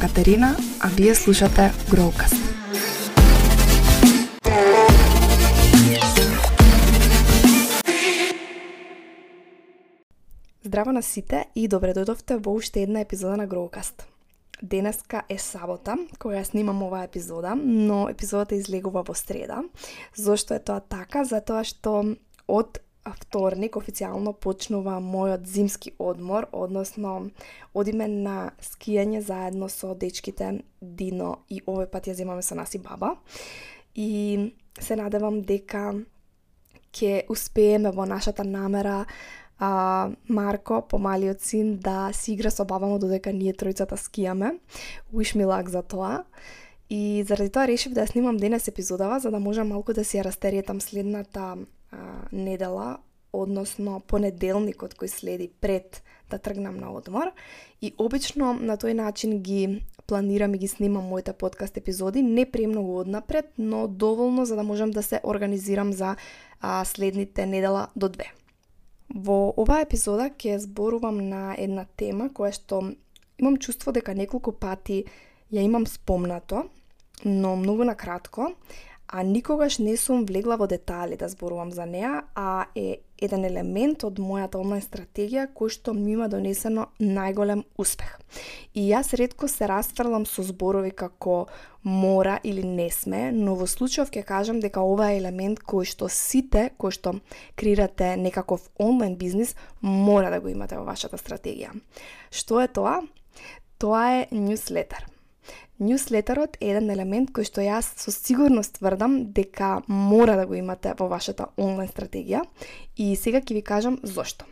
Катерина, а вие слушате Growcast. Здраво на сите и добре дојдовте во уште една епизода на Growcast. Денеска е сабота, кога снимам оваа епизода, но епизодата излегува во среда. Зошто е тоа така? Затоа што од вторник официјално почнува мојот зимски одмор, односно одиме на скијање заедно со дечките Дино и овој пат ја земаме со нас и баба. И се надевам дека ќе успееме во нашата намера а, Марко, помалиот син, да си игра со баба му додека ние тројцата скијаме. Wish me luck за тоа. И заради тоа решив да ја снимам денес епизодава, за да можам малку да си ја растеретам следната а, недела, односно понеделникот кој следи пред да тргнам на одмор. И обично на тој начин ги планирам и ги снимам моите подкаст епизоди, не премногу однапред, но доволно за да можам да се организирам за а, следните недела до две. Во оваа епизода ќе зборувам на една тема која што имам чувство дека неколку пати ја имам спомнато, но многу на кратко, а никогаш не сум влегла во детали да зборувам за неа, а е еден елемент од мојата онлайн стратегија кој што ми има донесено најголем успех. И јас ретко се расфрлам со зборови како мора или не сме, но во случајов ќе кажам дека ова е елемент кој што сите кој што креирате некаков онлайн бизнис мора да го имате во вашата стратегија. Што е тоа? Тоа е newsletter. Ньюслетерот е еден елемент кој што јас со сигурност тврдам дека мора да го имате во вашата онлайн стратегија. И сега ќе ви кажам зошто.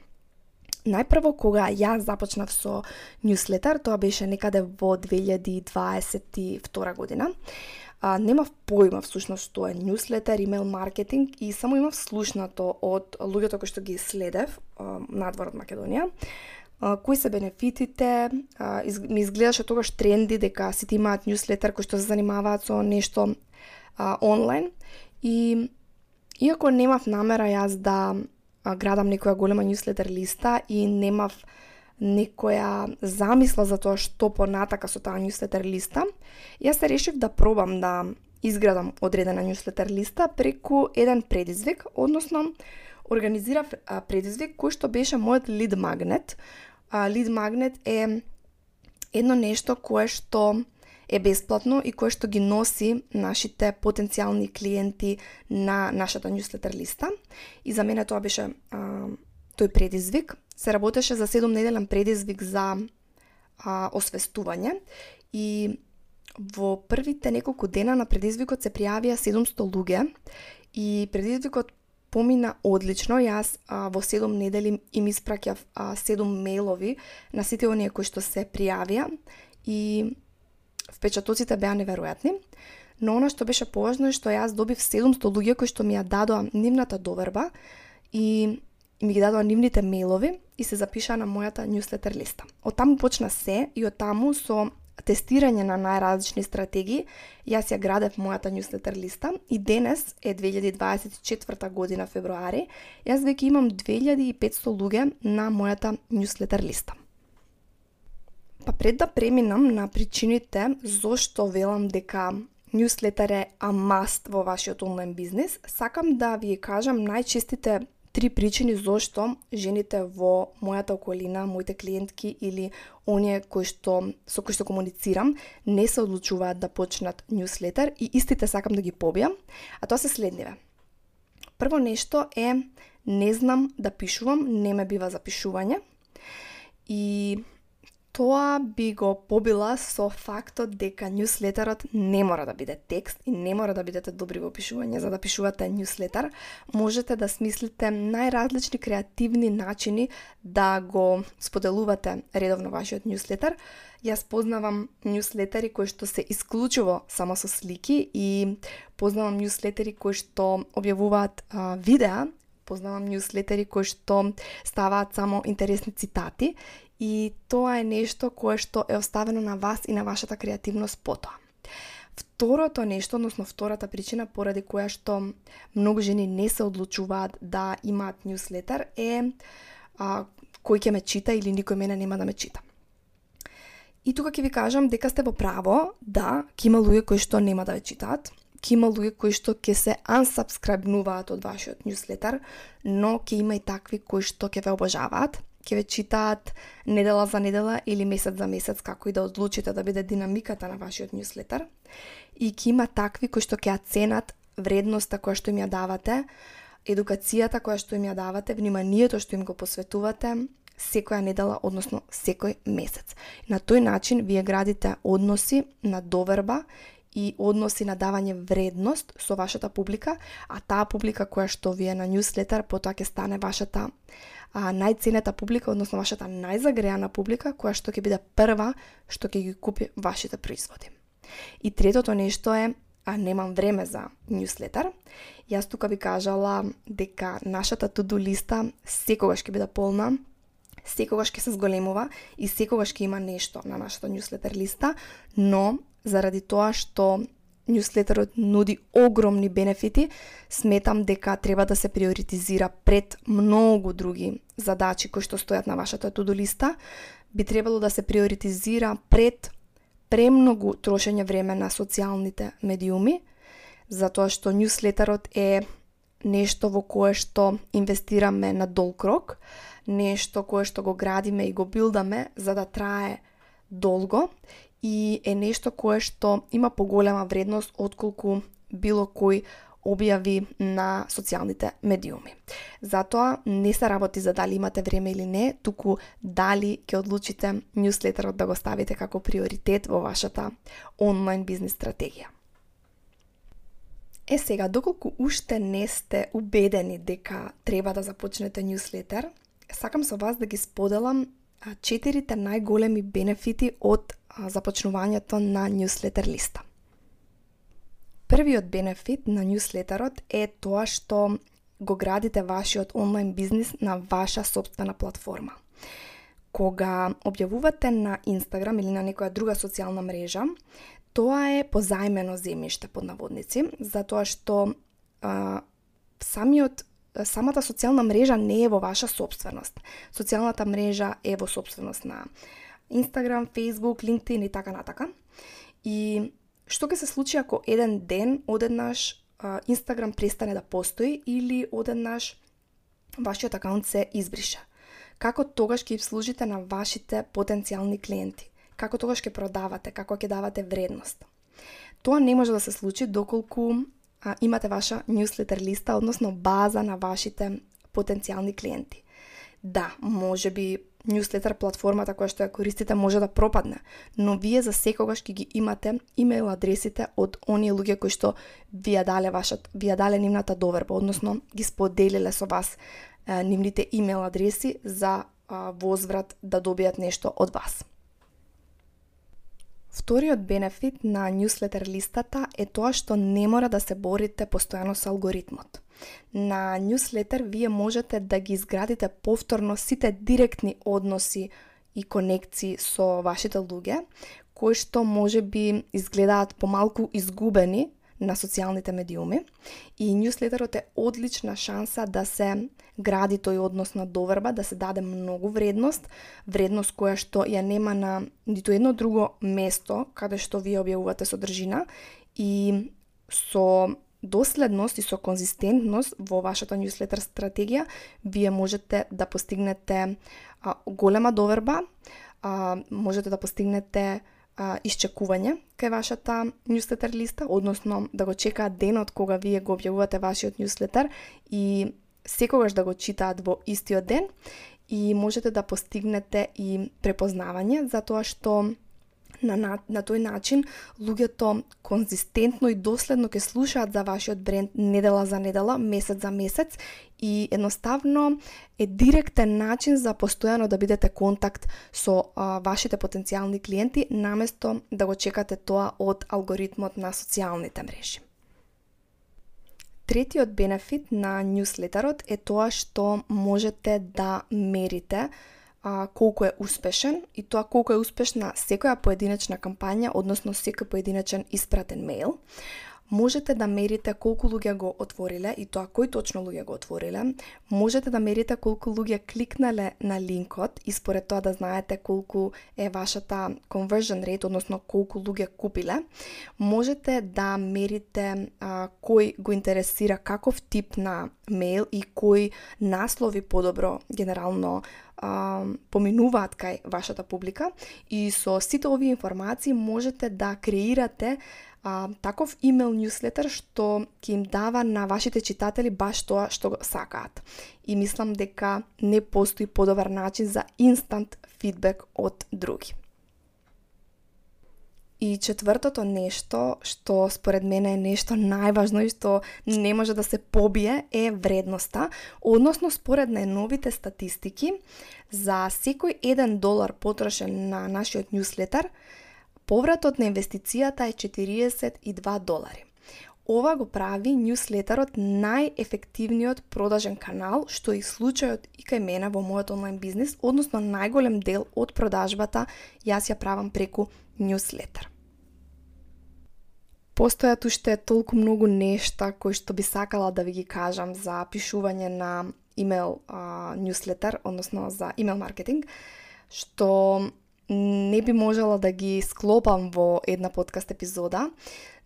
Најпрво кога јас започнав со ньюслетер, тоа беше некаде во 2022 година, а, немав појма всушност што е ньюслетер, имейл маркетинг и само имав слушнато од луѓето кои што ги следев а, надвор од Македонија а, кои се бенефитите, а, из, ми изгледаше тогаш тренди дека сите имаат ньюслетер кои што се занимаваат со нешто а, онлайн. И иако немав намера јас да а, градам некоја голема ньюслетер листа и немав некоја замисла за тоа што понатака со таа ньюслетер листа, јас се решив да пробам да изградам одредена ньюслетер листа преку еден предизвик, односно организирав предизвик кој што беше мојот лид магнет, а, лид магнет е едно нешто кое што е бесплатно и кое што ги носи нашите потенцијални клиенти на нашата newsletter листа. И за мене тоа беше а, тој предизвик. Се работеше за 7 неделен предизвик за а, освестување и во првите неколку дена на предизвикот се пријавија 700 луѓе и предизвикот помина одлично. Јас а, во 7 недели им испраќав 7 мејлови на сите оние кои што се пријавија и впечатоците беа неверојатни. Но она што беше поважно е што јас добив 700 луѓе кои што ми ја дадоа нивната доверба и ми ги дадоа нивните мејлови и се запишаа на мојата newsletter листа. Од таму почна се и од таму со тестирање на најразлични стратегии, јас ја градев мојата newsletter листа и денес е 2024 година февруари, јас веќе имам 2500 луѓе на мојата newsletter листа. Па пред да преминам на причините зошто велам дека newsletter е a must во вашиот онлайн бизнес, сакам да ви кажам најчестите три причини зошто жените во мојата околина, моите клиентки или оние кои што со кои што комуницирам не се одлучуваат да почнат ньюслетер и истите сакам да ги побијам, а тоа се следниве. Прво нешто е не знам да пишувам, не ме бива за пишување и Тоа би го побила со фактот дека ньюслетерот не мора да биде текст и не мора да бидете добри во пишување за да пишувате ньюслетер. Можете да смислите најразлични креативни начини да го споделувате редовно вашиот ньюслетер. Јас познавам ньюслетери кои што се исклучиво само со слики и познавам ньюслетери кои што објавуваат а, видеа познавам ньюслетери кои што ставаат само интересни цитати и тоа е нешто кое што е оставено на вас и на вашата креативност потоа. Второто нешто, односно втората причина поради која што многу жени не се одлучуваат да имаат ньюслетер е а, кој ќе ме чита или никој мене нема да ме чита. И тука ќе ви кажам дека сте во право, да, ќе има луѓе кои што нема да ве читаат, ќе има луѓе кои што ќе се ансабскрабнуваат од вашиот newsletter, но ќе има и такви кои што ќе ве обожаваат, ќе ве читаат недела за недела или месец за месец, како и да одлучите да биде динамиката на вашиот newsletter. И ќе има такви кои што ќе ја ценат вредноста која што им ја давате, едукацијата која што им ја давате, вниманието што им го посветувате, секоја недела, односно секој месец. На тој начин вие градите односи на доверба и односи на давање вредност со вашата публика, а таа публика која што ви е на ньюслетер, потоа ќе стане вашата а, најценета публика, односно вашата најзагреана публика, која што ќе биде прва што ќе ги купи вашите производи. И третото нешто е а немам време за ньюслетер. Јас тука ви кажала дека нашата туду листа секогаш ќе биде полна, секогаш ќе се зголемува и секогаш ќе има нешто на нашата ньюслетер листа, но заради тоа што нјуслетерот нуди огромни бенефити, сметам дека треба да се приоритизира пред многу други задачи кои што стојат на вашата туду листа, би требало да се приоритизира пред премногу трошење време на социјалните медиуми, затоа што нјуслетерот е нешто во кое што инвестираме на долг рок, нешто кое што го градиме и го билдаме за да трае долго и е нешто кое што има поголема вредност отколку било кој објави на социјалните медиуми. Затоа не се работи за дали имате време или не, туку дали ќе одлучите ньюслетерот да го ставите како приоритет во вашата онлайн бизнес стратегија. Е сега, доколку уште не сте убедени дека треба да започнете ньюслетер, сакам со вас да ги споделам четирите најголеми бенефити од започнувањето на ньюслетер листа. Првиот бенефит на ньюслетерот е тоа што го градите вашиот онлайн бизнис на ваша собствена платформа. Кога објавувате на Инстаграм или на некоја друга социјална мрежа, тоа е позајмено земјиште под наводници, затоа што а, самиот самата социјална мрежа не е во ваша собственост. Социјалната мрежа е во собственост на Instagram, Facebook, LinkedIn и така натака. И што ќе се случи ако еден ден одеднаш Instagram престане да постои или одеднаш вашиот акаунт се избрише? Како тогаш ќе служите на вашите потенцијални клиенти? Како тогаш ќе продавате? Како ќе давате вредност? Тоа не може да се случи доколку а, имате ваша newsletter листа, односно база на вашите потенцијални клиенти. Да, може би newsletter платформата која што ја користите може да пропадне, но вие за секогаш ќе ги имате имейл адресите од оние луѓе кои што ви ја дале вашат, ви ја дале нивната доверба, односно ги споделиле со вас е, нивните имейл адреси за е, возврат да добијат нешто од вас. Вториот бенефит на ньюслетер листата е тоа што не мора да се борите постојано со алгоритмот. На ньюслетер вие можете да ги изградите повторно сите директни односи и конекции со вашите луѓе, кои што може би изгледаат помалку изгубени на социјалните медиуми. И ньюслетерот е одлична шанса да се гради тој однос на доверба, да се даде многу вредност, вредност која што ја нема на ниту едно друго место каде што вие објавувате содржина. И со доследност и со конзистентност во вашата ньюслетер стратегија вие можете да постигнете а, голема доверба, а, можете да постигнете а, исчекување кај вашата newsletter листа, односно да го чекаат денот кога вие го објавувате вашиот newsletter и секогаш да го читаат во истиот ден и можете да постигнете и препознавање за тоа што на, на, на тој начин луѓето конзистентно и доследно ќе слушаат за вашиот бренд недела за недела, месец за месец и едноставно е директен начин за постојано да бидете контакт со а, вашите потенцијални клиенти наместо да го чекате тоа од алгоритмот на социјалните мрежи. Третиот бенефит на ньюслетерот е тоа што можете да мерите а, колку е успешен и тоа колку е успешна секоја поединечна кампања, односно секој поединечен испратен мејл можете да мерите колку луѓе го отвориле и тоа кои точно луѓе го отвориле, можете да мерите колку луѓе кликнале на линкот и според тоа да знаете колку е вашата conversion rate, односно колку луѓе купиле, можете да мерите а, кој го интересира каков тип на мейл и кои наслови подобро генерално а, поминуваат кај вашата публика. И со сите овие информации можете да креирате а, таков имейл ньюслетер што ќе им дава на вашите читатели баш тоа што сакаат. И мислам дека не постои подобар начин за инстант фидбек од други. И четвртото нешто, што според мене е нешто најважно и што не може да се побие, е вредноста. Односно, според најновите статистики, за секој 1 долар потрошен на нашиот ньюслетер, повратот на инвестицијата е 42 долари. Ова го прави ньюслетерот најефективниот продажен канал, што е случајот и кај мене во мојот онлайн бизнис, односно најголем дел од продажбата јас ја правам преку ньюслетер. Постојат уште толку многу нешта кои што би сакала да ви ги кажам за пишување на имейл ньюслетер, односно за имейл маркетинг, што не би можела да ги склопам во една подкаст епизода,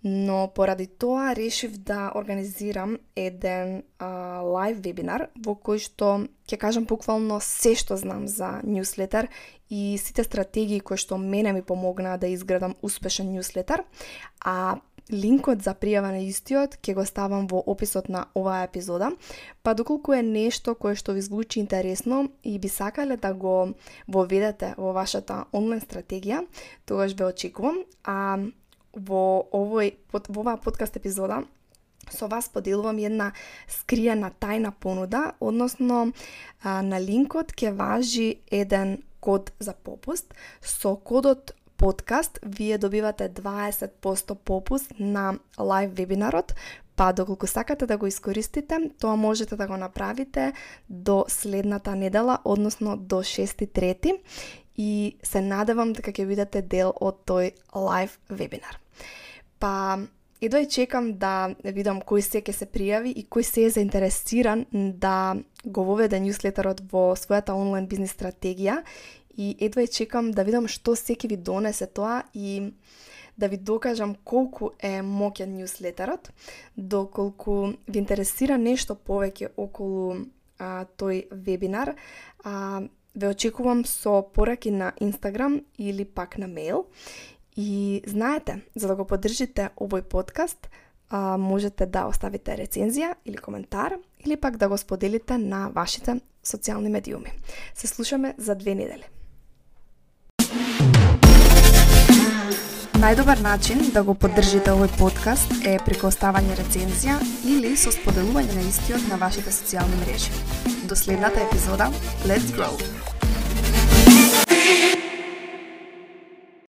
но поради тоа решив да организирам еден а, лайв вебинар во кој што ќе кажам буквално се што знам за ньюслетер и сите стратегии кои што мене ми помогнаа да изградам успешен ньюслетер, а Линкот за пријава на истиот ќе го ставам во описот на оваа епизода, па доколку е нешто кое што ви звучи интересно и би сакале да го воведете во вашата онлайн стратегија, тогаш ве очекувам. А во овој во оваа подкаст епизода со вас поделувам една скриена тајна понуда, односно на линкот ќе важи еден код за попуст. Со кодот подкаст вие добивате 20% попуст на лайв вебинарот, па доколку сакате да го искористите, тоа можете да го направите до следната недела, односно до 6.3 и се надевам дека ќе бидете дел од тој лайв вебинар. Па едва и чекам да видам кој се ќе се пријави и кој се е заинтересиран да го воведе ньюслетерот во својата онлайн бизнес стратегија и едва и чекам да видам што секи ви донесе тоа и да ви докажам колку е моќен ньюслетерот, доколку ви интересира нешто повеќе околу а, тој вебинар, а, ве очекувам со пораки на Инстаграм или пак на мейл. И знаете, за да го поддржите овој подкаст, а, можете да оставите рецензија или коментар, или пак да го споделите на вашите социјални медиуми. Се слушаме за две недели. Најдобар начин да го поддржите овој подкаст е преку оставање рецензија или со споделување на истиот на вашите социјални мрежи. До следната епизода, let's grow!